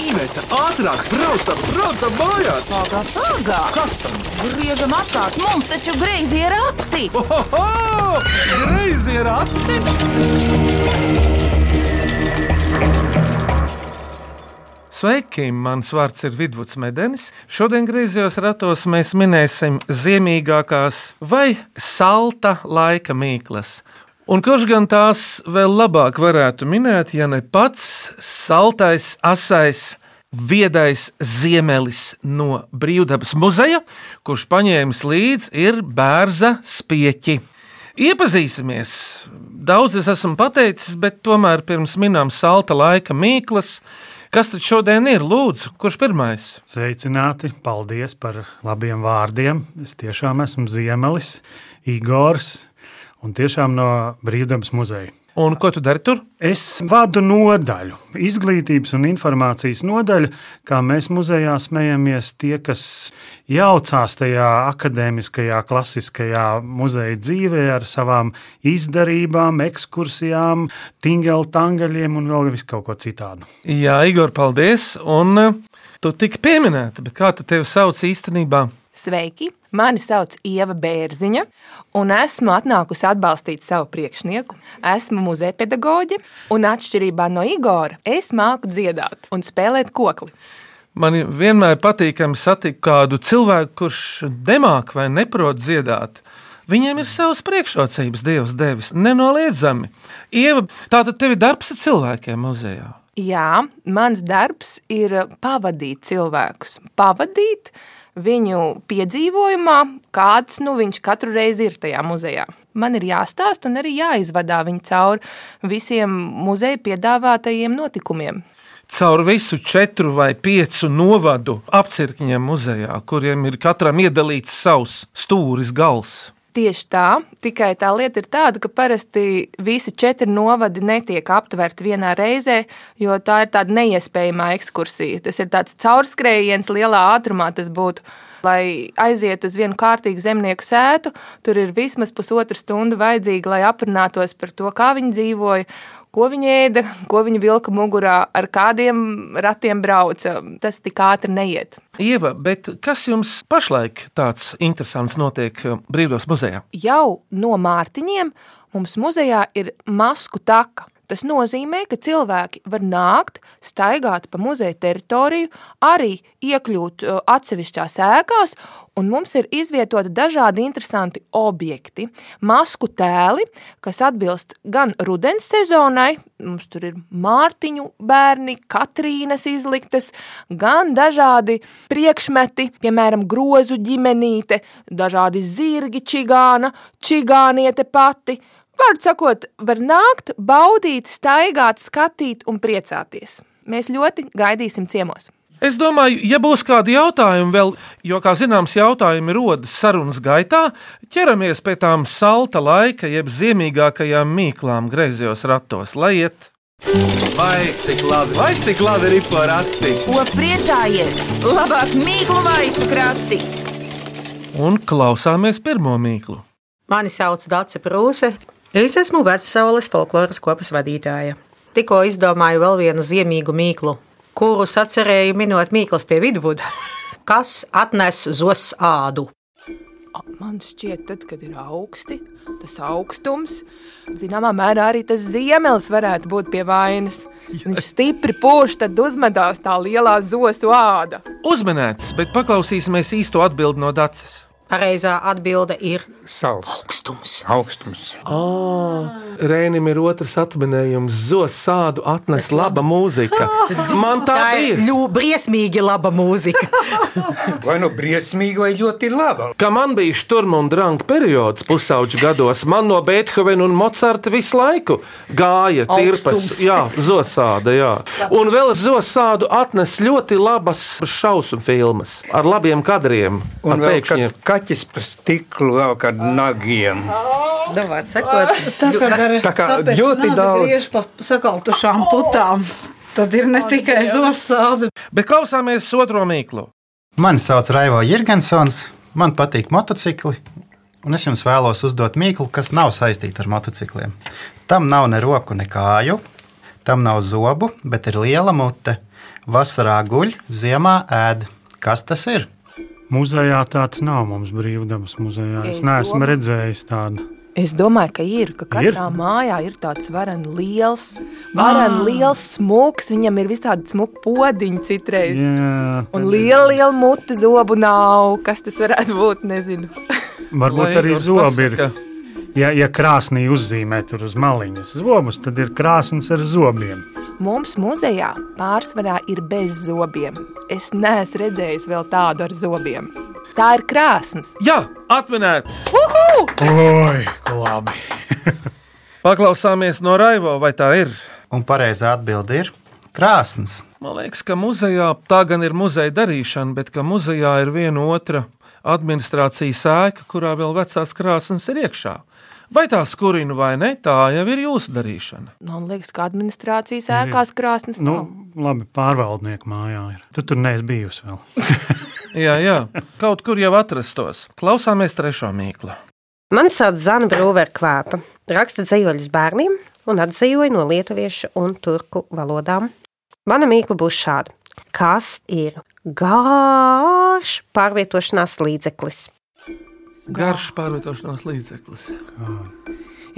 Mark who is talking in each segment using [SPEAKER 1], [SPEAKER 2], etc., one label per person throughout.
[SPEAKER 1] Iveta, ātrāk, braucam, braucam mājās!
[SPEAKER 2] Pagā, pagā!
[SPEAKER 1] Kas tam?
[SPEAKER 2] Griežam apkārt, mums taču greizi ir rati!
[SPEAKER 1] Ohoho! Greizi ir ati!
[SPEAKER 3] Sveiki! Mans vārds ir Vidvuds Medenis. Šodien griezos ratos mēs minēsim ziemīgākās vai salta laika mīklas. Un kurš gan tās vēl labāk varētu minēt, ja ne pats saltais, asais, viedais ziemelis no Brīvdabas muzeja, kurš paņēmis līdzi ir bērza spieķi. Iepazīsimies! Daudz es esmu pateicis, bet tomēr pirms minām salta laika mīklas. Kas tad šodien ir? Lūdzu, kurš pirmais?
[SPEAKER 4] Sveicināti! Paldies par labiem vārdiem. Es tiešām esmu Ziemelis, Igors un tiešām no Brīvdabas muzeja.
[SPEAKER 3] Un ko tu dari tur?
[SPEAKER 4] Es vadu nodaļu, izglītības un informācijas nodaļu, kā mēs muzejā smejamies. Tie, kas jaucās tajā akadēmiskajā, klasiskajā muzeja dzīvē ar savām izdarībām, ekskursijām, tingeltangaļiem un vēl visu kaut ko citādu.
[SPEAKER 3] Jā, Igor, paldies! Un eh, tu tik pieminēta, bet kā tu tevi sauc īstenībā?
[SPEAKER 5] Sveiki! Mani sauc Ieva Bērziņa, un esmu atnākusi atbalstīt savu priekšnieku. Esmu muzeja pedagoģe, un atšķirībā no Igora, es māku dziedāt un spēlēt kokli.
[SPEAKER 3] Man vienmēr patīkami satikt kādu cilvēku, kurš nemāk vai neprot dziedāt. Viņiem ir savas priekšrocības, Dievs devis, nenoliedzami. Ieva, tātad tev ir darbs ar cilvēkiem muzejā.
[SPEAKER 5] Jā, mans darbs ir pavadīt cilvēkus. Pavadīt viņu piedzīvojumā, kāds nu, viņš katru reizi ir tajā muzejā. Man ir jāstāsta un arī jāizvadā viņi cauri visiem muzeja piedāvātajiem notikumiem.
[SPEAKER 3] Caur visu četru vai piecu novadu apcirkņiem muzejā, kuriem ir katram iedalīts savs stūris, gals.
[SPEAKER 5] Tieši tā, tikai tā lieta ir tāda, ka parasti visi četri novadi netiek aptverti vienā reizē, jo tā ir tāda neiespējama ekskursija. Tas ir tāds caurskrējiens lielā ātrumā, tas būtu. Lai aizietu uz vienu kārtīgu zemnieku sētu, tur ir vismaz pusotra stunda vajadzīga, lai aprunātos par to, kā viņi dzīvoja, ko viņi ēda, ko viņi vilka mugurā, ar kādiem ratiem brauca. Tas tik ātri neiet.
[SPEAKER 3] Ieva, bet kas jums pašlaik tāds interesants notiek eh, Brīvdos muzejā?
[SPEAKER 5] Jau no mārtiņiem mums muzejā ir masku taka. Tas nozīmē, ka cilvēki var nākt, staigāt pa muzeja teritoriju, arī iekļūt uh, atsevišķās ēkās, un mums ir izvietoti dažādi interesanti objekti. Masku tēli, kas atbilst gan rudens sezonai, mums tur ir mārtiņu bērni, Katrīnas izliktas, gan dažādi priekšmeti, piemēram, grozu ģimenīte, dažādi zirgi čigāna, čigāniete pati, Vārdu sakot, var nākt, baudīt, staigāt, skatīt un priecāties. Mēs ļoti gaidīsim ciemos.
[SPEAKER 3] Es domāju, ja būs kādi jautājumi vēl, jo, kā zināms, jautājumi rodas sarunas gaitā, ķeramies pie tām salta laika, jeb ziemīgākajām mīklām griezos ratos, lai iet.
[SPEAKER 1] Vai cik labi, vai cik labi ir porati!
[SPEAKER 2] Ko priecājies? Labāk mīklu maisu krati!
[SPEAKER 3] Un klausāmies pirmo mīklu.
[SPEAKER 6] Mani sauc Dārsa Prūse. Es esmu Vecaules folkloras kopas vadītāja. Tikko izdomāju vēl vienu ziemīgu mīklu, kuru sacerēju minot mīklas pie vidvuda. Kas atnes zos ādu?
[SPEAKER 5] Man šķiet, tad, kad ir augsti, tas augstums, zināmā mērā arī tas ziemelis varētu būt pie vainas. Viņš stipri pūš, tad uzmetās tā lielā zosu āda.
[SPEAKER 3] Uzmanēts, bet paklausīsimies īsto atbildi no Dācis.
[SPEAKER 6] Pareizā atbilde ir
[SPEAKER 7] Sals,
[SPEAKER 6] augstums.
[SPEAKER 7] augstums.
[SPEAKER 3] Rēnim ir otrs atminējums. Zos sādu atnes laba mūzika. Man tā
[SPEAKER 6] Tā ir ļoti briesmīgi laba mūzika.
[SPEAKER 7] Vai nu briesmīgi, vai ļoti laba.
[SPEAKER 3] Kad man bija šturma un dranga periods pusauģu gados, man no Beethovena un Mocarta visu laiku gāja tirpas, jā, zosāda, jā. Un vēl zosādu atnes ļoti labas šausmu filmas ar labiem kadriem, ar
[SPEAKER 7] Un vēl
[SPEAKER 3] pēkšņiem.
[SPEAKER 7] kad kaķis pa stiklu vēl kād nagiem.
[SPEAKER 6] Davāt, sakot,
[SPEAKER 8] Tā kā, ar,
[SPEAKER 7] Tā kā ļoti daudz.
[SPEAKER 8] griež pa sakaltušām putām. Tad ir ne tikai zosāde.
[SPEAKER 3] Bet klausāmies otro mīklu.
[SPEAKER 9] Mani sauc Raivo Jirgensons, man patīk motocikli, un es jums vēlos uzdot mīklu, kas nav saistīta ar motocikliem. Tam nav ne roku, ne kāju, tam nav zobu, bet ir liela mute. Vasarā guļ, ziemā ēd. Kas tas ir?
[SPEAKER 4] Muzejā tāds nav mums brīvdabas muzejā. Es,
[SPEAKER 5] Es
[SPEAKER 4] es neesmu
[SPEAKER 5] domāju-
[SPEAKER 4] redzējis tādu.
[SPEAKER 5] Es domāju, ka ir, ka katrā
[SPEAKER 4] Ir?
[SPEAKER 5] mājā ir tāds varens liels, varen liels smūgs, viņam ir visādi smuki podiņi citreiz.
[SPEAKER 4] Jā,
[SPEAKER 5] Un liela, liela mute zobu nav. Kas tas varētu būt? Nezinu.
[SPEAKER 4] varbūt
[SPEAKER 3] Lai
[SPEAKER 4] arī zobi ir.
[SPEAKER 3] pasaka.
[SPEAKER 4] Ja, ja krāsnī uzzīmē tur uz maliņas zobus, tad ir krāsnes ar zobiem.
[SPEAKER 5] Mums muzejā pārsvarā ir bez zobiem. Es neesmu redzējis vēl tādu ar zobiem. Tā ir krāsnes.
[SPEAKER 3] Jā, atminēts!
[SPEAKER 4] Oi, kā labi!
[SPEAKER 3] Paklausāmies no Raivo, vai tā ir?
[SPEAKER 9] Un pareizā atbilde ir krāsnes.
[SPEAKER 3] Man liekas, ka muzejā tā gan ir muzeja darīšana, bet ka muzejā ir viena otra administrācijas ēka, kurā vēl vecās krāsnes ir iekšā. Vai tā skurina vai ne, tā jau ir jūsu darīšana.
[SPEAKER 5] Man liekas, ka administrācijas ēkās krāsnes
[SPEAKER 4] Nu,
[SPEAKER 5] nav.
[SPEAKER 4] labi, pārvaldnieku mājā ir. Tu tur neesi bijusi vēl.
[SPEAKER 3] Jā, jā, kaut kur jau atrastos. Klausāmies trešo mīklu.
[SPEAKER 10] Mani sauc Zana Brūvera Kvēpa. Raksta dzīvoļus bērniem un atzīvoja no lietuviešu un turku valodām. Mana mīkla būs šāda. Kas ir garš pārvietošanās līdzeklis?
[SPEAKER 3] Garš pārvietošanās līdzeklis.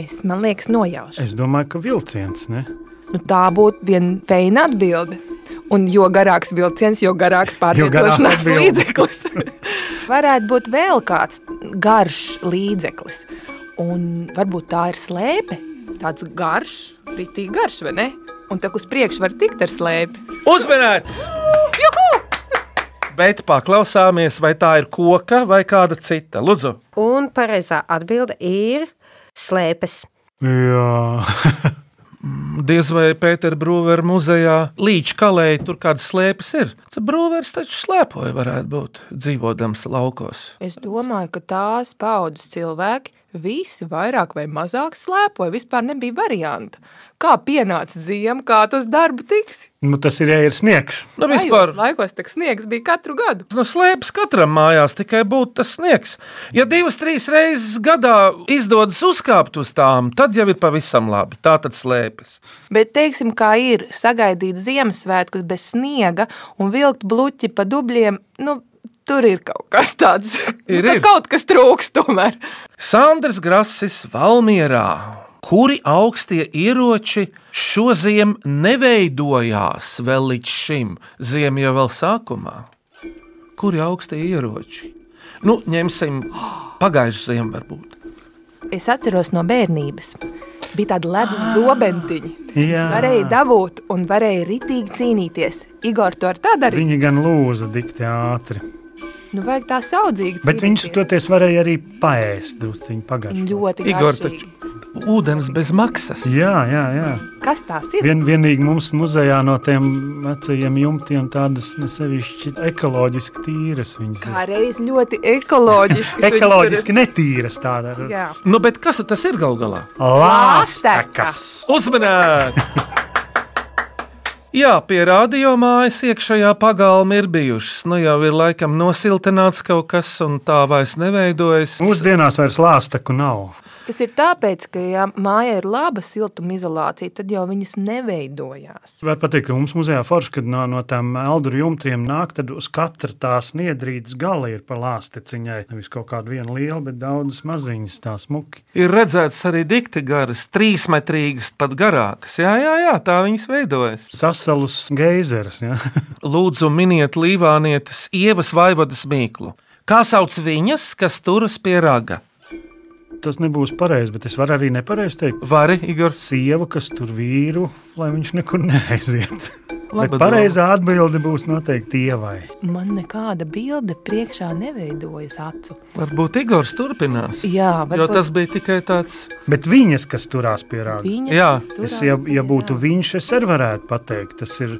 [SPEAKER 5] Es man liekas, nojaušu.
[SPEAKER 4] Es domāju, ka vilciens. Ne?
[SPEAKER 5] Nu, tā būtu viena feina atbilde. Un jo garāks vilciens, jo garāks pārvietošanās
[SPEAKER 4] atbilde.
[SPEAKER 5] līdzeklis. Varētu būt vēl kāds garš līdzeklis. Un varbūt tā ir slēpe. Tāds garš, rītīgi garš, vai ne? Un tā uz priekšu var tikt ar slēpi.
[SPEAKER 3] Uzmanīts! Bet paklausāmies, vai tā ir koka vai kāda cita. Lūdzu,
[SPEAKER 10] Un pareizā atbilde ir slēpes.
[SPEAKER 4] Jā,
[SPEAKER 3] diez vai Pētera Brūvera muzejā līdz kalēji tur kādas slēpes ir. Tad Brūvers taču slēpoja, varētu būt dzīvodams laukos.
[SPEAKER 5] Es domāju, ka tās paudzes cilvēki visi vairāk vai mazāk slēpoja. Vispār nebija varianta. Kā pienāca ziema, kā tu uz darbu tiksi?
[SPEAKER 4] nu, tas ir, ja ir sniegs.
[SPEAKER 3] Nu,
[SPEAKER 5] Tajos
[SPEAKER 3] vispār,
[SPEAKER 5] laikos tak sniegs bija katru gadu.
[SPEAKER 3] nu, slēpes katram mājās tikai būtu tas sniegs. Ja divas, trīs reizes gadā izdodas uzkāpt uz tām, tad jau ir pavisam labi. Tā tad slēpes.
[SPEAKER 5] Bet, teiksim, kā ir sagaidīt Ziemassvētkus bez sniega un vilkt bluķi pa dubļiem, nu, tur ir kaut kas tāds.
[SPEAKER 3] Ir,
[SPEAKER 5] nu,
[SPEAKER 3] ir.
[SPEAKER 5] kaut kas trūks tomēr.
[SPEAKER 3] Sandrs Grasis Valmierā. Kuri augstie ieroči šodien neveidojās vēl līdz šim, ziemā jau vēl sākumā? Kuri augstie ieroči? Nu, ņemsim pagājušā ziemu, varbūt.
[SPEAKER 5] Es atceros no bērnības. Bija tāda ledus zobentiņa.
[SPEAKER 4] Jā.
[SPEAKER 5] Es varēju dabūt un varēju ritīgi cīnīties. Igor to ar tādu arī.
[SPEAKER 4] Viņi gan lūza dikti ātri.
[SPEAKER 5] Nu, vajag tā saudzīgi.
[SPEAKER 4] Bet viņš toties varēja arī paēst drusciņu pagājušajā.
[SPEAKER 5] ļoti
[SPEAKER 3] Igor, taču ūdens bez maksas.
[SPEAKER 4] Jā, jā, jā.
[SPEAKER 5] Kas tās ir?
[SPEAKER 4] Vien, vienīgi mums muzejā no tiem vecajiem jumtiem tādas nesevišķi ekoloģiski tīras.
[SPEAKER 5] Kā reiz ļoti ekoloģiski.
[SPEAKER 4] ekoloģiski netīras tāda. ar-
[SPEAKER 5] Jā.
[SPEAKER 3] Nu, bet kas tas ir gal galā?
[SPEAKER 4] Lāstekas.
[SPEAKER 3] Uzmanīt! Jā, pie radiomājas iekšējā pagalma ir bijušas. Nu jau ir laikam nosiltināts kaut kas, un tā vairs neveidojas.
[SPEAKER 4] Mūsdienās vairs lāsteku nav.
[SPEAKER 5] Tas ir tāpēc, ka, ja mājā ir laba siltumizolācija, tad jau viņas neveidojās.
[SPEAKER 4] Var pateikt, ka mums muzejā forši, kad no, no tām eldru jumtiem nāk, tad uz katra tās niedrītas gala ir pa lāsteciņai. Nevis kaut kāda viena liela, bet daudzas maziņas tā smuki.
[SPEAKER 3] Ir redzēts arī dikti garas, trīsmetrīgas, pat garākas. Jā, jā, jā tā viņas veidojas.
[SPEAKER 4] Sasalus geizers. Ja?
[SPEAKER 3] Lūdzu, miniet Līvānietes ievas vaivadas mīklu. Kā sauc viņas, kas turas pie raga?
[SPEAKER 4] Tas nebūs pareizi, bet es varu arī nepareizi teikt.
[SPEAKER 3] Vari, Igor,
[SPEAKER 4] Sieva, kas tur vīru, lai viņš nekur neaiziet. Bet pareizā atbilde būs noteikti ievai.
[SPEAKER 5] Man nekāda bilde priekšā neveidojas acu.
[SPEAKER 3] varbūt Igors turpinās.
[SPEAKER 5] Jā,
[SPEAKER 3] Jo
[SPEAKER 5] varbūt
[SPEAKER 3] tas bija tikai tāds.
[SPEAKER 4] Bet viņas, kas turās pie rāda,
[SPEAKER 3] Jā,
[SPEAKER 4] es, ja, ja būtu viņš, es arī varētu pateikt, tas ir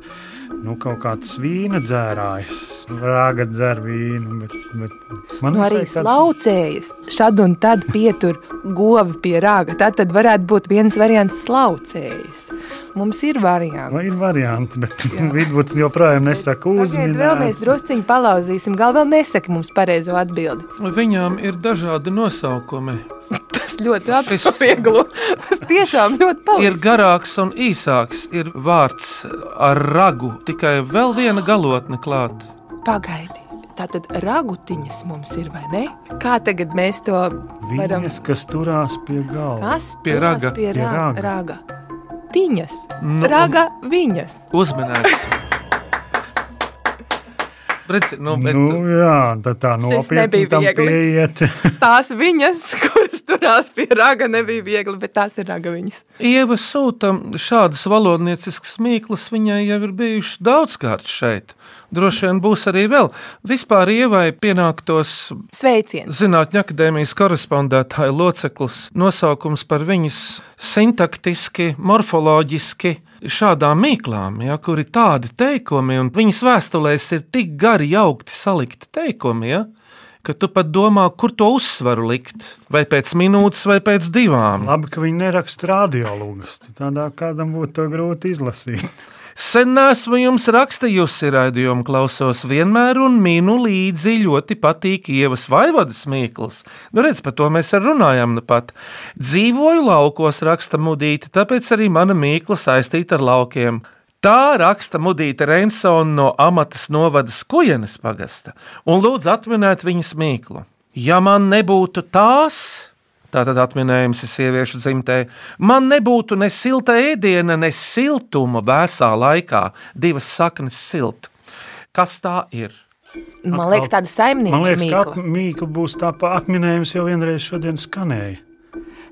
[SPEAKER 4] nu, kaut kāds vīna dzērājs. Rāga dzer vīnu, bet, bet man
[SPEAKER 5] Nu, arī
[SPEAKER 4] tāds-
[SPEAKER 5] slaucējas. Šad un tad pietur govi pie rāga. Tā tad varētu būt viens variants slaucējas. Mums ir varianti.
[SPEAKER 4] Vai ir varianti, bet vidvuds joprojām nesaka
[SPEAKER 5] Pagaidiet, vēl mēs
[SPEAKER 4] uzmanību.
[SPEAKER 5] drusciņi palauzīsim. Gal vēl nesaka mums pareizo atbildi.
[SPEAKER 3] viņām ir dažādi nosaukumi.
[SPEAKER 5] Tas ļoti atvieglo. Tas tiešām ļoti palīdz.
[SPEAKER 3] Ir garāks un īsāks. Ir vārds ar ragu, tikai vēl viena galotne klāta.
[SPEAKER 5] Pagaidi. Tātad ragutiņas mums ir, vai ne? Kā tagad mēs to varam?
[SPEAKER 4] Viņas, kas turās pie galda.
[SPEAKER 5] Kas
[SPEAKER 3] Pie raga.
[SPEAKER 5] Pie,
[SPEAKER 4] Pie
[SPEAKER 5] ra
[SPEAKER 4] raga.
[SPEAKER 5] raga. Tiņas.
[SPEAKER 3] Nu,
[SPEAKER 5] raga viņas.
[SPEAKER 3] Uzmanīgs. Redzi, nu, bet,
[SPEAKER 4] Nu, jā, tā
[SPEAKER 5] Šis
[SPEAKER 4] nopietni tam
[SPEAKER 5] viegli.
[SPEAKER 4] pieiet.
[SPEAKER 5] Tās viņas, kuras turās pie raga, nebija viegli, bet tās ir raga viņas.
[SPEAKER 3] Ieva sūta šādas valodnieciskas mīklas, viņai jau ir bijušas daudzkārt šeit. Droši vien būs arī vēl. Vispār Ievai pienāktos
[SPEAKER 5] Sveiciens.
[SPEAKER 3] Zinātņu akadēmijas korespondētāja loceklis nosaukums par viņas sintaktiski, morfoloģiski šādām mīklām, ja, kur ir tādi teikumi, un viņas vēstulēs ir tik gari, jaukti salikti teikumi. Ja, Ka tu pat domā, kur to uzsvaru likt. Vai pēc minūtes, vai pēc divām.
[SPEAKER 4] Labi, ka viņi neraksta radiolūgas. Tādā kādam būtu grūti izlasīt.
[SPEAKER 3] Sen esmu jums rakstījusi raidījumu, klausos vienmēr un minu līdzi ļoti patīk ievas vaivadas mīklas. Nu, redz, par to mēs arī runājam nu pat. Dzīvoju laukos, raksta mudīti, tāpēc arī mana mīkla saistīta ar laukiem. Tā raksta Mudita Reinsona no Amatas novadas Kujenes pagasta, un lūdzu atminēt viņas mīklu. Ja man nebūtu tās, Tātad atminējums ir sieviešu dzimtē. Man nebūtu ne silta ēdiena, ne siltuma vēsā laikā, divas saknes silt. Kas tā ir?
[SPEAKER 5] Man liekas, tāda saimnieka
[SPEAKER 4] Man liekas, ka
[SPEAKER 5] mīkla.
[SPEAKER 4] at- mīkla būs tā pa atminējums jau vienreiz šodien skanēja.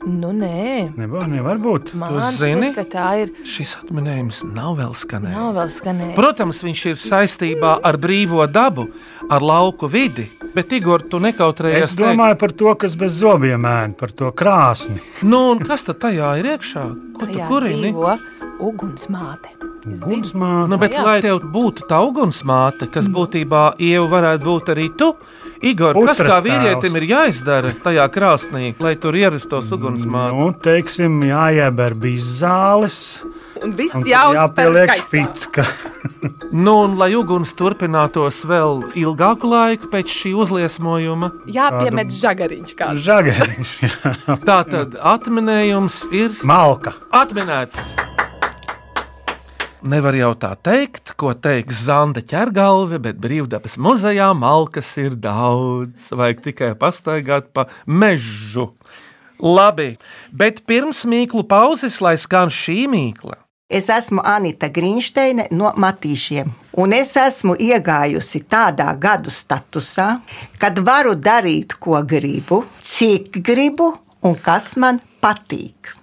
[SPEAKER 5] Nu, nē.
[SPEAKER 4] Nevar, nevar būt.
[SPEAKER 5] Man
[SPEAKER 3] Tu zini?
[SPEAKER 5] šķiet, ka tā ir.
[SPEAKER 3] Šis atminējums nav vēl skanējis.
[SPEAKER 5] Nav vēl skanējis.
[SPEAKER 3] Protams, viņš ir saistībā ar brīvo dabu, ar lauku vidi, bet, Igor, tu nekautrējies
[SPEAKER 4] Es domāju par to, kas bez zobiem ēna, par to krāsni.
[SPEAKER 3] Nu, un kas tad tajā ir iekšā? Ko tu
[SPEAKER 5] Tajā
[SPEAKER 3] kurini?
[SPEAKER 5] dzīvo ugunsmāte.
[SPEAKER 4] Gunsmāte.
[SPEAKER 3] Nu, bet,
[SPEAKER 5] Jā.
[SPEAKER 3] lai tev būtu tā ugunsmāte, kas būtībā ieva varētu būt arī tu, Igor, kas kā vīrietim ir jāizdara tajā krāsnī, lai tur ierastos ugunsmāte?
[SPEAKER 4] Nu, teiksim, jāieber bizzāles.
[SPEAKER 5] Un viss jāuzspēr
[SPEAKER 4] jāpieliek špicka.
[SPEAKER 3] Nu, un lai uguns turpinātos vēl ilgāku laiku pēc šī uzliesmojuma,
[SPEAKER 5] Jāpiemet žagariņš kāds.
[SPEAKER 4] Žagariņš, jā.
[SPEAKER 3] tā tad atminējums ir
[SPEAKER 4] Malka.
[SPEAKER 3] atminēts. Nevar jau tā teikt, ko teiks Zanda ķergalve, bet brīvdabas muzejā malkas ir daudz. Vajag tikai pastaigāt pa mežu. Labi, bet pirms mīklu pauzes, lai skan šī mīkla.
[SPEAKER 11] Es esmu Anita Grīnsteine no Matīšiem, un es esmu iegājusi tādā gadu statusā, kad varu darīt, ko gribu, cik gribu un kas man patīk.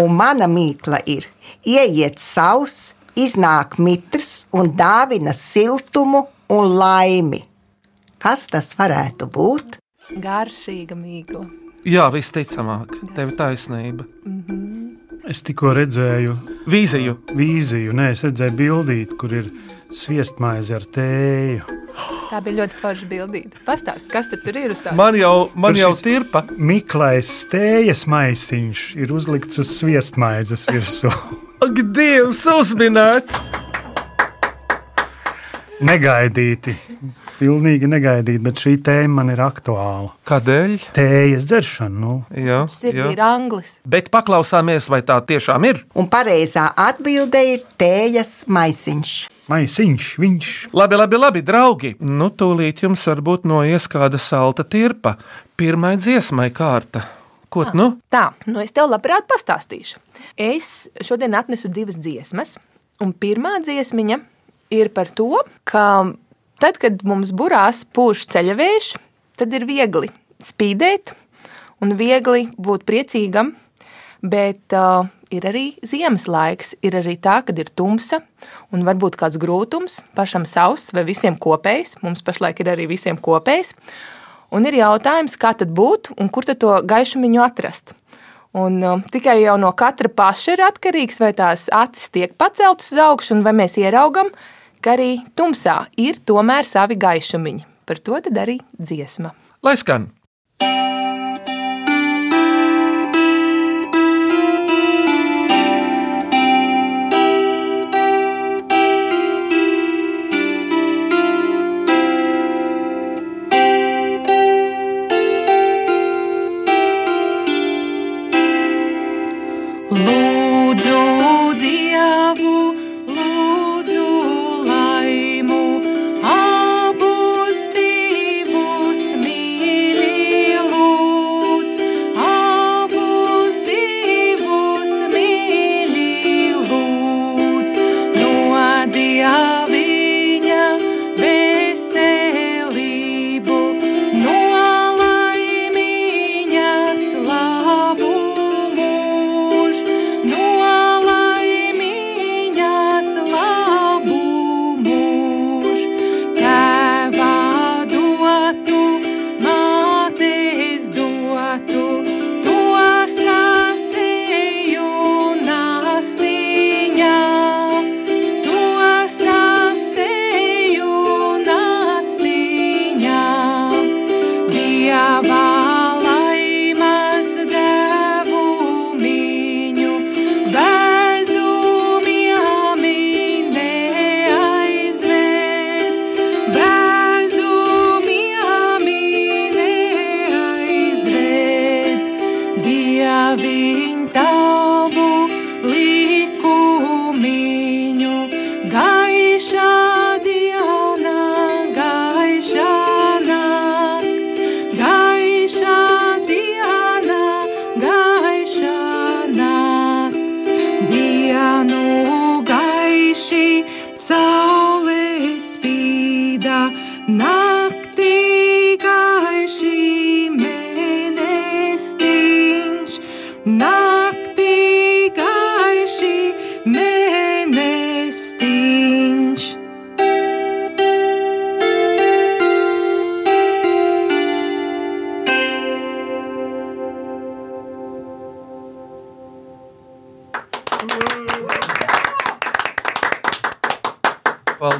[SPEAKER 11] Un mana mīkla ir ieiet savs, iznāk mitrs un dāvina siltumu un laimi. Kas tas varētu būt?
[SPEAKER 5] Garšīga mīkla.
[SPEAKER 3] Jā, visticamāk, tev ir taisnība.
[SPEAKER 4] Es tikko redzēju
[SPEAKER 3] Vīziju.
[SPEAKER 4] vīziju, nē, es redzēju bildīti, kur ir sviestmaize ar tēju.
[SPEAKER 5] Tā bija ļoti forša bildīte. Pastāst, kas tur, tur ir uz tā?
[SPEAKER 3] Man jau, man jau tirpa.
[SPEAKER 4] Miklais stējas maisiņš ir uzlikts uz sviestmaizes virsū.
[SPEAKER 3] Ak, Dievs, uzminēts!
[SPEAKER 4] Negaidīti, pilnīgi negaidīti, bet šī tēma man ir aktuāla.
[SPEAKER 3] Kādēļ?
[SPEAKER 4] Tējas dzeršana, nu,
[SPEAKER 3] Jā,
[SPEAKER 5] Tas ir
[SPEAKER 3] jā.
[SPEAKER 5] ir anglis.
[SPEAKER 3] Bet paklausāmies, vai tā tiešām ir.
[SPEAKER 11] Un pareizā atbilde ir tējas maisiņš.
[SPEAKER 4] Maisiņš, viņš.
[SPEAKER 3] Labi, labi, labi, draugi. Nu, tūlīt jums varbūt noies kāda salta tirpa. Pirmā dziesmai kārta. Ko tu nu?
[SPEAKER 5] Tā, nu es tev labprāt pastāstīšu. Es šodien atnesu divas dziesmas, un pirmā dziesmiņa ir par to, ka tad, kad mums burās pūš ceļavējš, tad ir viegli spīdēt un viegli būt priecīgam, bet uh, ir arī ziemas laiks, ir arī tā, kad ir tumsa un varbūt kāds grūtums, pašam savs vai visiem kopējs, mums pašlaik ir arī visiem kopējs, Un ir jautājums, kā tad būt un kur tad to gaišumiņu atrast. Un, uh, tikai jau no katra paša ir atkarīgs, vai tās acis tiek paceltas uz augšu, un vai mēs ieraugam, ka arī tumsā ir tomēr savi gaišumiņi. Par to tad arī dziesma.
[SPEAKER 3] Lai skan!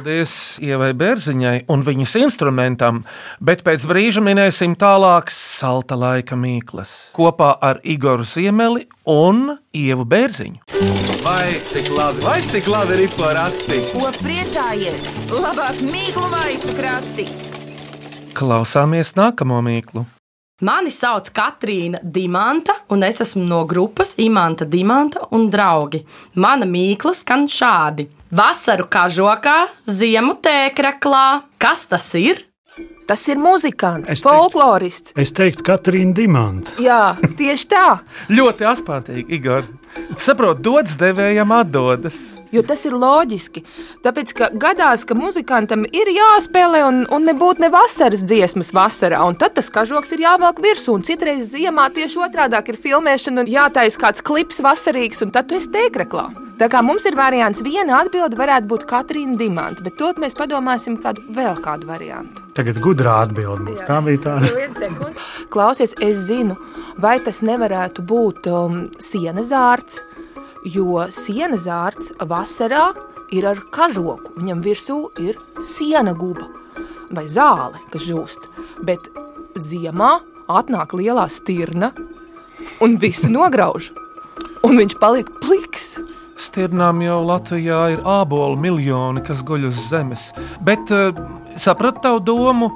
[SPEAKER 3] Paldies Ievai Bērziņai un viņas instrumentam, bet pēc brīža minēsim tālāk salta laika mīklas kopā ar Igoru Ziemeli un Ievu Bērziņu.
[SPEAKER 1] Vai cik labi, vai cik labi ir porakti?
[SPEAKER 2] Ko priecājies? Labāk mīklu maisu krati!
[SPEAKER 3] Klausāmies nākamo mīklu.
[SPEAKER 12] Mani sauc Katrīna Dimanta, un es esmu no grupas Imanta Dimanta un draugi. Mana mīkla skan šādi: Vasaru kažokā, ziemu tēkraklā. Kas tas ir?
[SPEAKER 5] Tas ir muzikants,
[SPEAKER 4] Es teiktu-
[SPEAKER 5] folklorists.
[SPEAKER 4] Es teiktu, Katrīna Dimanta.
[SPEAKER 5] Jā, tieši tā.
[SPEAKER 3] Ļoti asprātīgi, Igor. Saprotu, dots devējam atdodas.
[SPEAKER 5] Jo tas ir loģiski. Tāpēc, ka gadās, ka muzikantam ir jāspēlē un, un nebūtu ne vasaras dziesmas vasarā, un tad tas kažoks ir jāvelk virsū. Un citreiz ziemā tieši otrādi ir filmēšana un jātaisa kāds klips vasarīgs, un tad tu esi tēkraklā. Tā kā mums ir variants, viena atbilde varētu būt Katrīna Dimanta, bet to mēs padomāsim kādu vēl kādu variantu.
[SPEAKER 4] Tagad gudrā atbilde mums. Tā bija tāda.
[SPEAKER 5] Klausies, es zinu, vai tas nevarētu būt um, sienas zārts, jo sienas zārts vasarā ir ar kažoku. Viņam virsū ir siena guba vai zāle, kas žūst. Bet ziemā atnāk lielā stirna un visu nograuž. Un viņš paliek pliks.
[SPEAKER 3] Stirnām jau Latvijā ir ābolu miljoni, kas guļ uz zemes. Bet uh, sapratu tavu domu,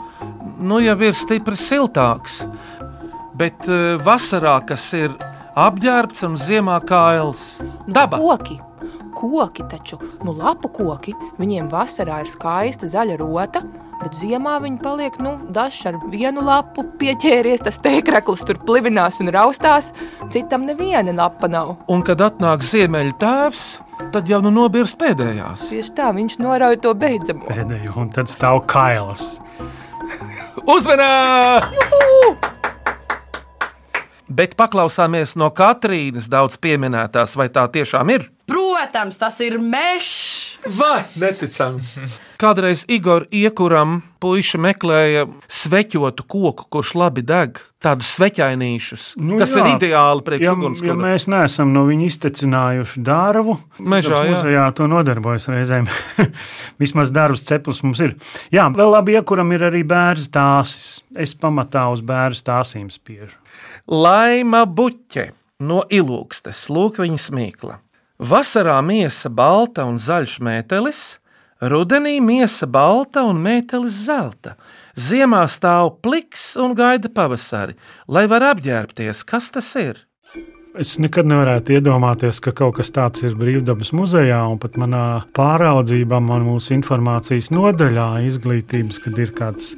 [SPEAKER 3] nu jau ir stipri siltāks. Bet uh, vasarā, kas ir apģērbts un ziemā kails, daba.
[SPEAKER 5] Koki. Koki taču, nu, lapu koki, viņiem vasarā ir skaista zaļa rota, bet ziemā viņi paliek, nu, dažs ar vienu lapu pieķēries, tas tēkraklis tur plivinās un raustās, citam neviena lapa nav.
[SPEAKER 3] Un kad atnāk ziemeļa tēvs, tad jau nu nobirs pēdējās.
[SPEAKER 5] Tieši tā, viņš norauj to beidzamo.
[SPEAKER 4] Pēdējo, un tad stāv kailas.
[SPEAKER 3] Uzmanā! Bet paklausāmies no Katrīnas daudz pieminētās, vai tā tiešām ir?
[SPEAKER 12] Protams, tas ir mežs!
[SPEAKER 3] Vai neticami? Kādreiz Igor iekuram puiši meklēja sveķotu koku, kurš labi deg, tādus sveķainīšus, nu, kas jā. ir ideāli priekš
[SPEAKER 4] ja,
[SPEAKER 3] ugunskura.
[SPEAKER 4] ja mēs neesam no viņa iztecinājuši dārvu,
[SPEAKER 3] Mežā, jā.
[SPEAKER 4] muzejā to nodarbojas reizēm. Vismaz darbs ceplis mums ir. Jā, vēl labi, ja kuram ir arī bērns tāsis. Es pamatā uz bērnu tāsīm spiežu.
[SPEAKER 3] Laima buķe no ilūgstes, lūk, viņas mīkla. Vasarā miesa balta un zaļš mētelis, rudenī miesa balta un mētelis zelta. Ziemā stāv pliks un gaida pavasari, lai var apģērbties. Kas tas ir?
[SPEAKER 4] Es nekad nevarētu iedomāties, ka kaut kas tāds ir brīvdabas muzejā, un pat manā pāraudzībā, man mūsu informācijas nodaļā, izglītības, kad ir kāds,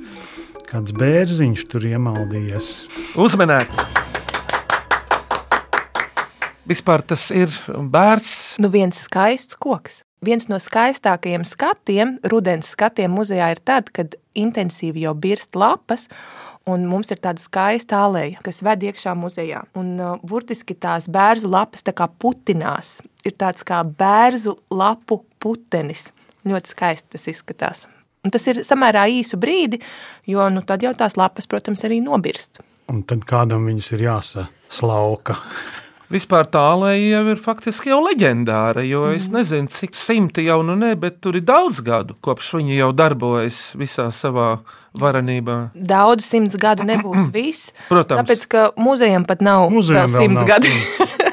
[SPEAKER 4] kāds bērziņš tur iemaldījies.
[SPEAKER 3] Uzmanēts! Vispār tas ir bērns.
[SPEAKER 5] Nu, viens skaists koks. Viens no skaistākajiem skatiem, rudens skatiem muzejā ir tad, kad intensīvi jau birst lapas, un mums ir tāda skaista aleja, kas ved iekšā muzejā. Un uh, burtiski tās bērzu lapas tā kā putinās. Ir tāds kā bērzu lapu putenis. Ļoti skaisti tas izskatās. Un tas ir samērā īsu brīdi, jo nu, tad jau tās lapas, protams, arī nobirst.
[SPEAKER 4] Un tad kādam viņas ir jāsaslauka.
[SPEAKER 3] Vispār tā jau ir faktiski jau leģendāra, jo mm. es nezinu, cik simti jau nu ne, bet tur ir daudz gadu, kopš viņi jau darbojas visā savā varenībā.
[SPEAKER 5] Daudz simts gadu nebūs viss.
[SPEAKER 3] Protams.
[SPEAKER 5] Tāpēc, ka muzejam pat nav
[SPEAKER 4] Muzejam
[SPEAKER 5] simts gadu.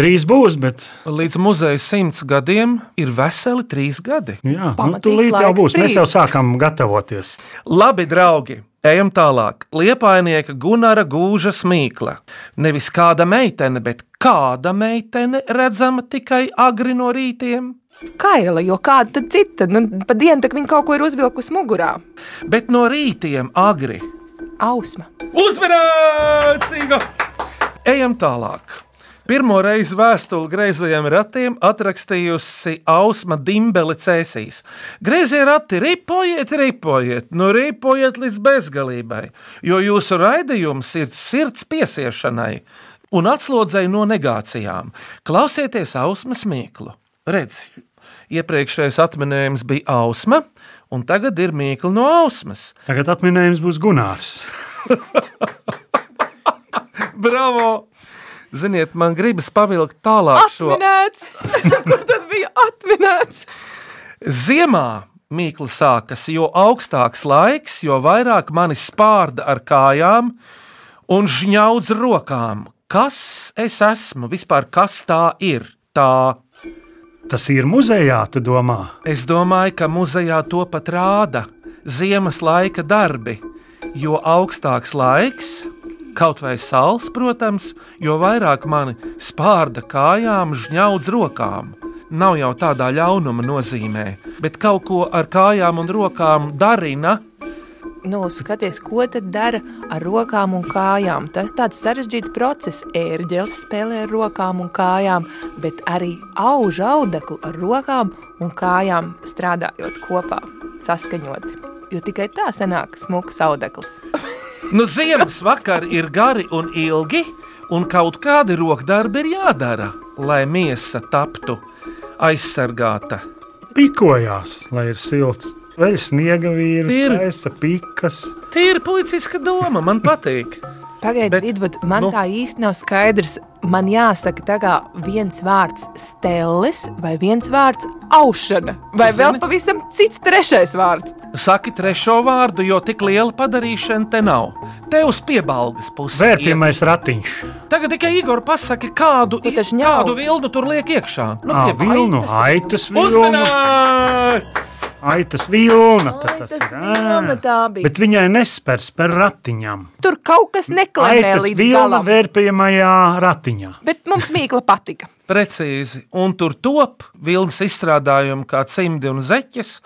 [SPEAKER 4] Drīz būs, bet.
[SPEAKER 3] Līdz muzeja simts gadiem ir veseli trīs gadi.
[SPEAKER 4] Jā, nu,
[SPEAKER 5] Pamatīgs
[SPEAKER 4] tūlīt jau būs. Mēs
[SPEAKER 5] brīdis.
[SPEAKER 4] jau sākam gatavoties.
[SPEAKER 3] Labi, draugi! Ejam tālāk. Liepainieka Gunara gūžas mīkla. Nevis kāda meitene, bet kāda meitene redzama tikai agri no rītiem.
[SPEAKER 5] Kaila, jo kāda tad cita? Nu, pa dienu tak viņa kaut ko ir uzvilkusi mugurā.
[SPEAKER 3] Bet no rītiem agri.
[SPEAKER 5] Ausma.
[SPEAKER 3] Uzmanīts! Igo! Ejam tālāk. Pirmo reizi vēstuli greizajiem ratiem atrakstījusi Ausma Dimbele Cēsīs. Greizie rati, ripojiet, ripojiet, nu ripojiet līdz bezgalībai, jo jūsu raidījums ir sirds piesiešanai un atslodzēji no negācijām. Klausieties Ausmas mīklu. Redz, iepriekšējais atminējums bija Ausma, un tagad ir mīkla no Ausmas.
[SPEAKER 4] Tagad atminējums būs Gunārs.
[SPEAKER 3] Bravo! Ziniet, man gribas pavilkt tālāk šo
[SPEAKER 5] Atminēts! Kur tad bija atminēts?
[SPEAKER 3] Ziemā mīkla sākas, jo augstāks laiks, jo vairāk mani spārda ar kājām un žņaudz rokām. Kas es esmu? Vispār kas tā ir? Tā.
[SPEAKER 4] Tas ir muzejā, tu domā?
[SPEAKER 3] Es domāju, ka muzejā to pat rāda. Ziemas laika darbi, jo augstāks laiks, kaut vai sāls, protams, jo vairāk mani spārda kājām, žņaudz rokām. Nav jau tādā ļaunuma nozīmē, bet kaut ko ar kājām un rokām darina.
[SPEAKER 5] Nu, skaties, ko tad dara ar rokām un kājām. Tas tāds sarežģīts process. Ērģelis spēlē ar rokām un kājām, bet arī auž audeklu ar rokām un kājām strādājot kopā, saskaņoti. Jo tikai tā sanāk smuks audekls.
[SPEAKER 3] Nu, ziemas vakari ir gari un ilgi, un kaut kādi rokdarbi ir jādara, lai miesa taptu aizsargāta.
[SPEAKER 4] Pikojās, lai ir silts. Vēl sniega vīrs,
[SPEAKER 3] Ir.
[SPEAKER 4] aizsa pikas.
[SPEAKER 3] Tīra policiska doma, man patīk.
[SPEAKER 5] Pagaidiet, man
[SPEAKER 3] nu.
[SPEAKER 5] tā īsti nav skaidrs. Man jāsaka, kā viens vārds stēlis vai viens vārds aušana, vai vēl pavisam cits trešais vārds.
[SPEAKER 3] Saki trešo vārdu, jo tik liela padarīšana te nav. Te uz piebalgas puses.
[SPEAKER 4] Vērpjamais ratiņš.
[SPEAKER 3] Tagad tikai Igor pasaki, kādu, kādu vilnu tur liek iekšā. Nu, pie
[SPEAKER 4] vilnu, aitas vilnu. Aitas vilna. tad Tas ir.
[SPEAKER 5] Vilna tā bija.
[SPEAKER 4] Bet viņai nespēr spēr ratiņam.
[SPEAKER 5] Tur kaut kas
[SPEAKER 4] Aitas
[SPEAKER 5] līdz
[SPEAKER 4] vilna
[SPEAKER 5] galam.
[SPEAKER 4] vērpjamajā ratiņā.
[SPEAKER 5] Bet mums mīkla patika.
[SPEAKER 3] Precīzi, un tur top vilnas izstrādājumi kā cimdi un zeķes.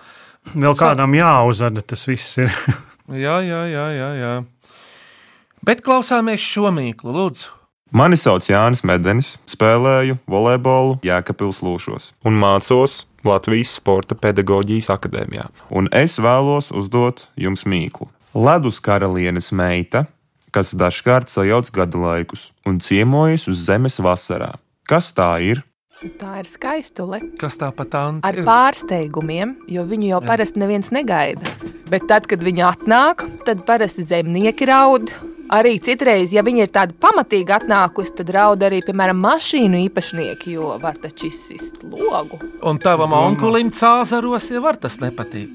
[SPEAKER 4] Vēl kādam jāuzvada tas viss ir.
[SPEAKER 3] Jā, jā, jā, jā. jā. Bet klausāmies šo mīklu, lūdzu.
[SPEAKER 13] Mani sauc Jānis Medenis, spēlēju volejbolu Jēkabils Lūšos un mācos Latvijas Sporta pedagoģijas akadēmijā. Un es vēlos uzdot jums mīklu. Ledus karalienes meita, kas dažkārt sajauc gada laikus un ciemojas uz zemes vasarā. Kas tā ir?
[SPEAKER 5] Tā ir skaistule.
[SPEAKER 3] Kas tā pat tā
[SPEAKER 5] Ar pārsteigumiem, jo viņu jau
[SPEAKER 3] Jā.
[SPEAKER 5] parasti neviens negaida. Bet tad, kad viņi atnāk, tad parasti zemnieki raud. Arī citreiz, ja viņi ir tādi pamatīgi atnākusi, tad raud arī, piemēram, mašīnu īpašnieki, jo var taču izsist logu.
[SPEAKER 3] Un tavam onkulim cāzaros jau var tas nepatīk.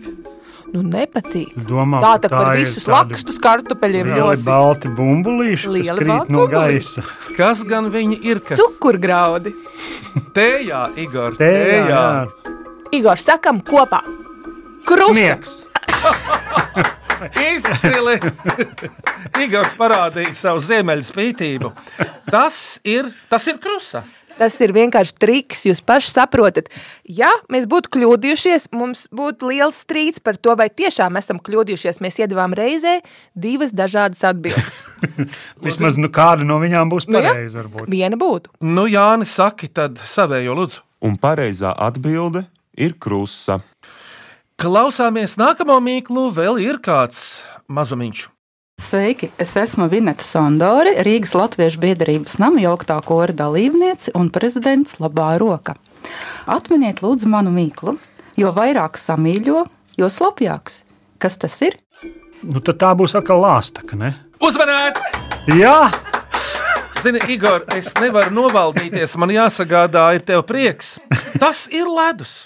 [SPEAKER 5] Nu, nepatīk.
[SPEAKER 4] Domā,
[SPEAKER 5] tā tā
[SPEAKER 4] ir
[SPEAKER 5] visus lakstus kartupeļiem
[SPEAKER 4] Lieli
[SPEAKER 5] nosis.
[SPEAKER 4] balti bumbulīši, kas krīt
[SPEAKER 5] balti
[SPEAKER 4] no
[SPEAKER 5] bumbulīši.
[SPEAKER 4] gaisa.
[SPEAKER 3] Kas gan viņi ir? Kas?
[SPEAKER 5] Cukurgraudi.
[SPEAKER 3] Tējā, Igor,
[SPEAKER 4] Tējā,
[SPEAKER 3] tējā.
[SPEAKER 5] Igor, sakam kopā. Krusta.
[SPEAKER 3] Izcili! Igors parādīja savu ziemeļu spītību. Tas ir, tas ir krusa.
[SPEAKER 5] Tas ir vienkārši triks. Jūs paši saprotat, ja mēs būtu kļūdījušies, mums būtu liels strīds par to, vai tiešām esam kļūdījušies. Mēs iedavām reizē divas dažādas atbildes.
[SPEAKER 4] Vismaz nu, kāda no viņām būs
[SPEAKER 5] Nu
[SPEAKER 4] pareiza. varbūt.
[SPEAKER 5] Viena būtu.
[SPEAKER 3] Nu, Jāni, saki tad savējo lūdzu.
[SPEAKER 13] Un pareizā atbilde ir krusa.
[SPEAKER 3] Klausāmies nākamo mīklu, vēl ir kāds mazumiņš.
[SPEAKER 14] Sveiki! Es esmu Vineta Sondori, Rīgas Latviešu biedrības nama jauktā kora dalībniece un prezidents Labā roka. Atminiet, lūdzu, manu mīklu, jo vairāk samīļo, jo slapjāks. Kas tas ir?
[SPEAKER 4] Nu, tad tā būs atkal lāstaka, ne?
[SPEAKER 3] Uzmanīts!
[SPEAKER 4] Jā!
[SPEAKER 3] Zini, Igor, es nevaru novaldīties. Man jāsagādā, ir tev prieks. Tas ir ledus.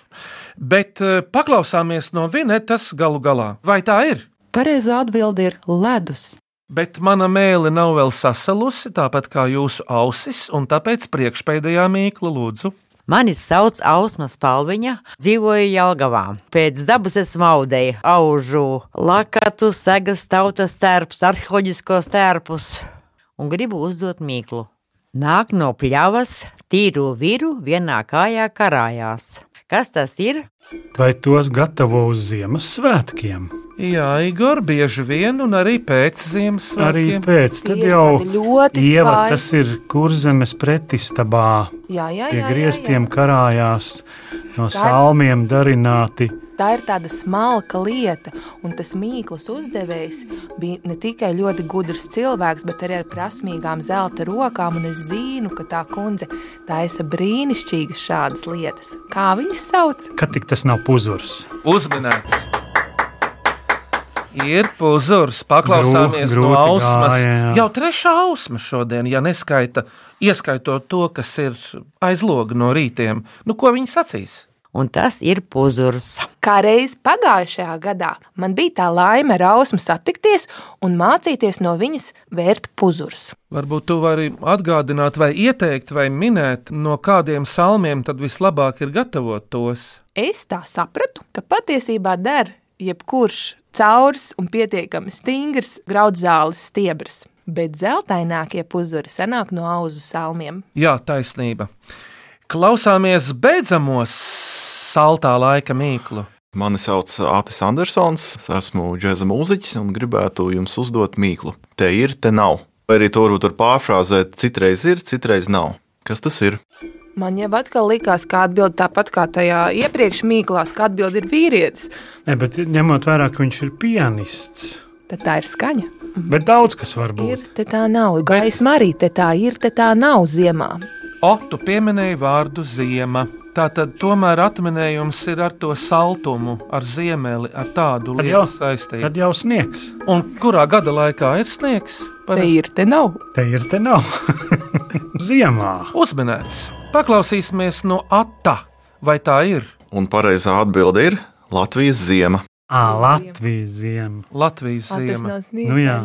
[SPEAKER 3] Bet eh, paklausāmies no Vinetas galu galā. Vai tā ir?
[SPEAKER 14] Pareizā atbilde ir ledus.
[SPEAKER 3] Bet mana mēlē nav vēl sasalusi, tāpat kā jūsu ausis, un tāpēc priekšpēdējā mīkla lūdzu.
[SPEAKER 15] Mani sauc Ausma Spalviņa, dzīvoju Jelgavā. Pēc dabas esmu audēja, aužu lakatu, segas tautas tērps, arheoloģiskos tērpus un gribu uzdot mīklu. Nāk no pļavas, tīru viru vienā kājā karājās. Kas tas ir?
[SPEAKER 4] Vai tos gatavo uz Ziemassvētkiem?
[SPEAKER 3] Jā, Igor, bieži vien, un arī pēc Ziemassvētkiem.
[SPEAKER 4] Arī pēc tam jau
[SPEAKER 5] ļoti
[SPEAKER 4] ieva,
[SPEAKER 5] skaisti.
[SPEAKER 4] tas ir kurzemes pretistabā.
[SPEAKER 5] Jā, jā,
[SPEAKER 4] Pie
[SPEAKER 5] jā, jā,
[SPEAKER 4] griestiem karājās no salmiem darināti.
[SPEAKER 5] Tā ir tāda smalka lieta, un tas mīklas uzdevējs bija ne tikai ļoti gudrs cilvēks, bet arī ar prasmīgām zelta rokām. un Es zinu, ka tā kundze taisa brīnišķīgas šādas lietas. Kā viņas sauc?
[SPEAKER 4] Kad tik tas nav puzurs?
[SPEAKER 3] Uzminēts. Ir puzurs, paklausāmies
[SPEAKER 4] Grū-
[SPEAKER 3] no ausmas.
[SPEAKER 4] gāja, jā.
[SPEAKER 3] Jau trešā ausma šodien, ja neskaita, ieskaitot to, kas ir aiz loga no rītiem. Nu, ko viņi sacīs?
[SPEAKER 15] Un tas ir puzurs.
[SPEAKER 5] Kā reiz pagājušajā gadā man bija tā laime ar ausmu satikties un mācīties no viņas vērt puzurus.
[SPEAKER 3] Varbūt tu vari atgādināt, vai ieteikt, vai minēt, no kādiem salmiem tad vislabāk ir gatavot tos.
[SPEAKER 5] Es tā sapratu, ka patiesībā der jebkurš caurs un pietiekami stingrs graudzāles stiebrs, bet zeltainākie puzuri sanāk no auzu salmiem.
[SPEAKER 3] Jā, taisnība. Klausāmies beidzamos saltā laika mīklu.
[SPEAKER 16] Mani sauc Atis Andersons, es esmu džēza mūziķis un gribētu jums uzdot mīklu. Te ir, te nav. Vai arī to varbūt var pārfrāzēt, citreiz ir, citreiz nav. Kas tas ir?
[SPEAKER 5] Man jau atkal likās, ka atbild tāpat kā tajā iepriekš mīklās, ka atbild ir vīrietis.
[SPEAKER 4] Ne, bet ņemot vērā, ka viņš ir pianists.
[SPEAKER 5] Tad tā ir skaņa.
[SPEAKER 4] Bet daudz kas var būt.
[SPEAKER 5] Ir, te tā nav. Gaisma arī te tā ir, te tā nav ziemā.
[SPEAKER 3] O, tu pieminēji vārdu ziema. Tā tad tomēr atminējums ir ar to saltumu, ar ziemeli, ar tādu
[SPEAKER 4] Tad
[SPEAKER 3] lietu saistību.
[SPEAKER 4] Tad jau sniegs.
[SPEAKER 3] Un kurā gada laikā ir sniegs?
[SPEAKER 5] Te ir, te nav.
[SPEAKER 4] Te ir, te nav. Ziemā.
[SPEAKER 3] Uzmanēts. Paklausīsimies no Ata. Vai tā ir?
[SPEAKER 16] Un pareizā atbilde ir Latvijas ziema.
[SPEAKER 4] À, Latvijas ziema.
[SPEAKER 3] Latvijas ziema.
[SPEAKER 4] Nu jā.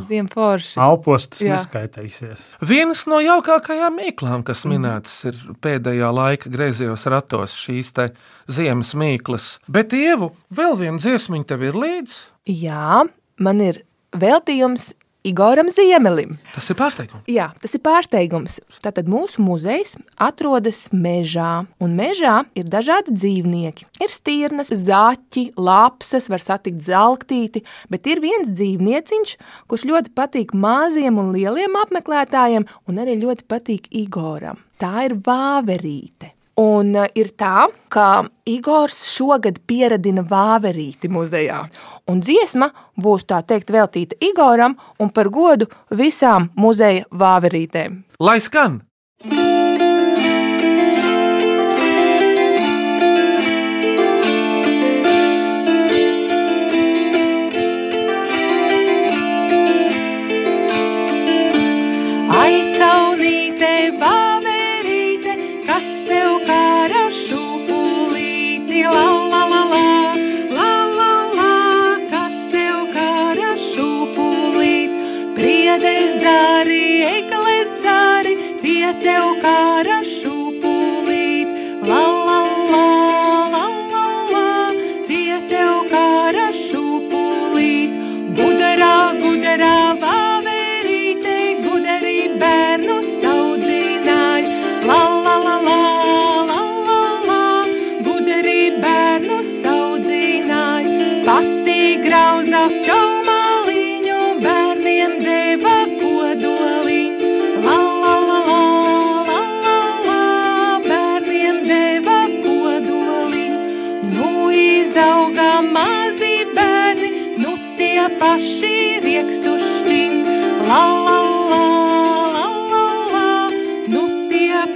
[SPEAKER 4] Alpos tas
[SPEAKER 5] Jā.
[SPEAKER 4] neskaitīsies.
[SPEAKER 3] Vienas no jaukākajām mīklām, kas minētas ir pēdējā laika griezījos ratos, šīs te ziemas mīklas. Bet, Ievu, vēl viena dziesmiņa tev ir līdzi?
[SPEAKER 5] Jā, man ir veltījums Igoram Ziemelim.
[SPEAKER 3] Tas ir pārsteigums.
[SPEAKER 5] Jā, tas ir pārsteigums. Tātad mūsu muzejs atrodas mežā, un mežā ir dažādi dzīvnieki. Ir stirnas, zaķi, lapsas, var satikt zeltīti, bet ir viens dzīvnieciņš, kurš ļoti patīk maziem un lieliem apmeklētājiem, un arī ļoti patīk Igoram. Tā ir vāverīte. Un uh, ir tā, ka Igors šogad pieradina vāverīti muzejā. Un dziesma būs tā teikt veltīta Igoram un par godu visām muzeja vāverītēm.
[SPEAKER 3] Lai skan!
[SPEAKER 17] Aicaunīte,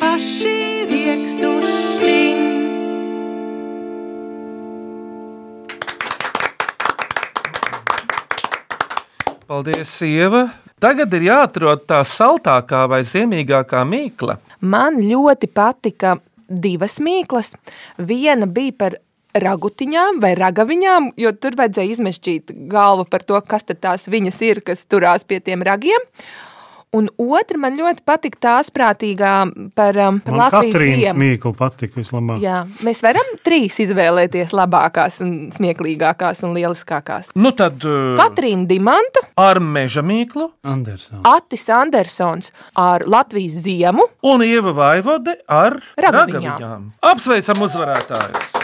[SPEAKER 17] paši riekstušķiņ.
[SPEAKER 3] Paldies, Ieva! Tagad ir jāatrod tā saltākā vai ziemīgākā mīkla.
[SPEAKER 5] Man ļoti patika divas mīklas. Viena bija par ragutiņām vai ragaviņām, jo tur vajadzēja izmešķīt galvu par to, kas tad tās viņas ir, kas turās pie tiem ragiem. Un otra man ļoti patika tā sprātīgā par, um, par
[SPEAKER 4] Man
[SPEAKER 5] Latvijas
[SPEAKER 4] Katrīnas mīkla patika vislabāk.
[SPEAKER 5] Jā, mēs varam trīs izvēlēties labākās, un smieklīgākās un lieliskākās.
[SPEAKER 3] Nu tad uh,
[SPEAKER 5] Katrīna Dimanta,
[SPEAKER 3] ar meža mīklu,
[SPEAKER 4] Andersons.
[SPEAKER 5] Atis Andersons ar Latvijas ziemu
[SPEAKER 3] un Ieva Vaivode ar
[SPEAKER 5] Ragaviņām.
[SPEAKER 3] ragaviņām. Apsveicam uzvarētājus!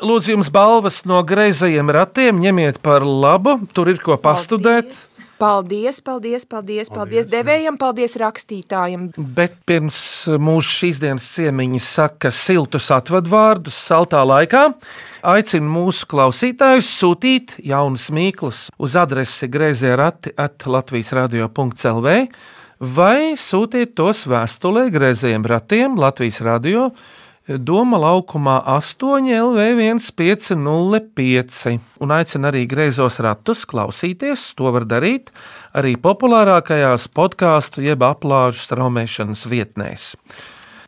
[SPEAKER 3] Lūdzu, jums balvas no greizajiem ratiem, ņemiet par labu, tur ir ko pastudēt.
[SPEAKER 5] Paldies, paldies, paldies, paldies devējiem, paldies rakstītājiem.
[SPEAKER 3] Bet pirms mūsu šīs dienas ciemiņi saka siltus atvadvārdus saltā laikā, aicinu mūsu klausītājus sūtīt jaunas mīklas uz adresi grazē rati at Latvijas radio.clv vai sūtīt tos vēstulē grazējiem ratiem Latvijas radio Doma laukumā 8 LV 1505 un aicina arī greizos ratus klausīties. To var darīt arī populārākajās podkāstu jeb aplāžu straumēšanas vietnēs.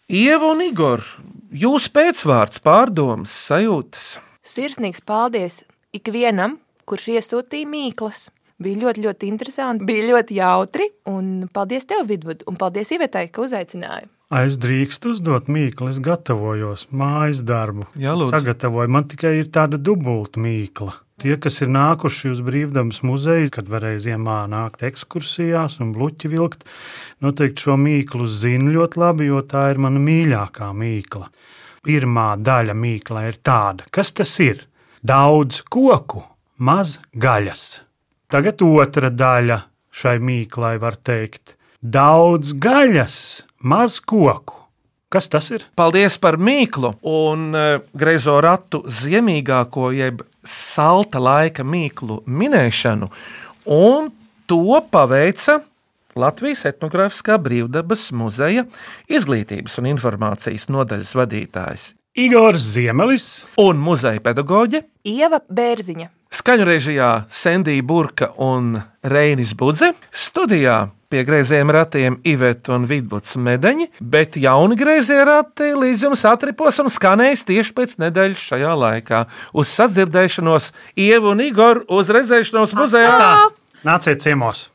[SPEAKER 3] Ieva un Igor, jūsu pēcvārds, pārdomas, sajūtas.
[SPEAKER 5] Sirsnīgs paldies ikvienam, kurš iesūtīja mīklas. Bija ļoti, ļoti interesanti, bija ļoti jautri. Un paldies tev, Vidvud, un paldies Ivetai, ka uzaicināji.
[SPEAKER 4] Es drīkstu uzdot mīklu, es gatavojos mājas darbu.
[SPEAKER 3] Jā, lūdzu.
[SPEAKER 4] Sagatavoju, man tikai ir tāda dubulta mīkla. Tie, kas ir nākuši uz brīvdabas muzeju, kad varēja ziemā nākt ekskursijās un bluķi vilkt, noteikti šo mīklu zina ļoti labi, jo tā ir mana mīļākā mīkla. Pirmā daļa mīkla ir tāda, kas tas ir? Daudz koku, maz gaļas. Tagad otra daļa šai mīklai var teikt: daudz gaļas, maz koku. Kas tas ir?
[SPEAKER 3] Paldies par mīklu un uh, greizo ratu ziemīgāko, jeb salta laika mīklu minēšanu. Un to paveica Latvijas etnogrāfiskā brīvdabas muzeja izglītības un informācijas nodaļas vadītājs
[SPEAKER 4] Igors Ziemelis
[SPEAKER 3] un muzeja pedagoģe
[SPEAKER 5] Ieva Bērziņa.
[SPEAKER 3] Skaņu režijā Sandija Burka un Reinis Budze, studijā pie greiziem ratiem Iveta un Vidbuds medaļi, bet jauni greizie rati līdz jums atripos un skanēs tieši pēc nedēļas šajā laikā. Uz sadzirdēšanos Ievu un Igoru uz redzēšanos muzejā!
[SPEAKER 4] Nāciet ciemos!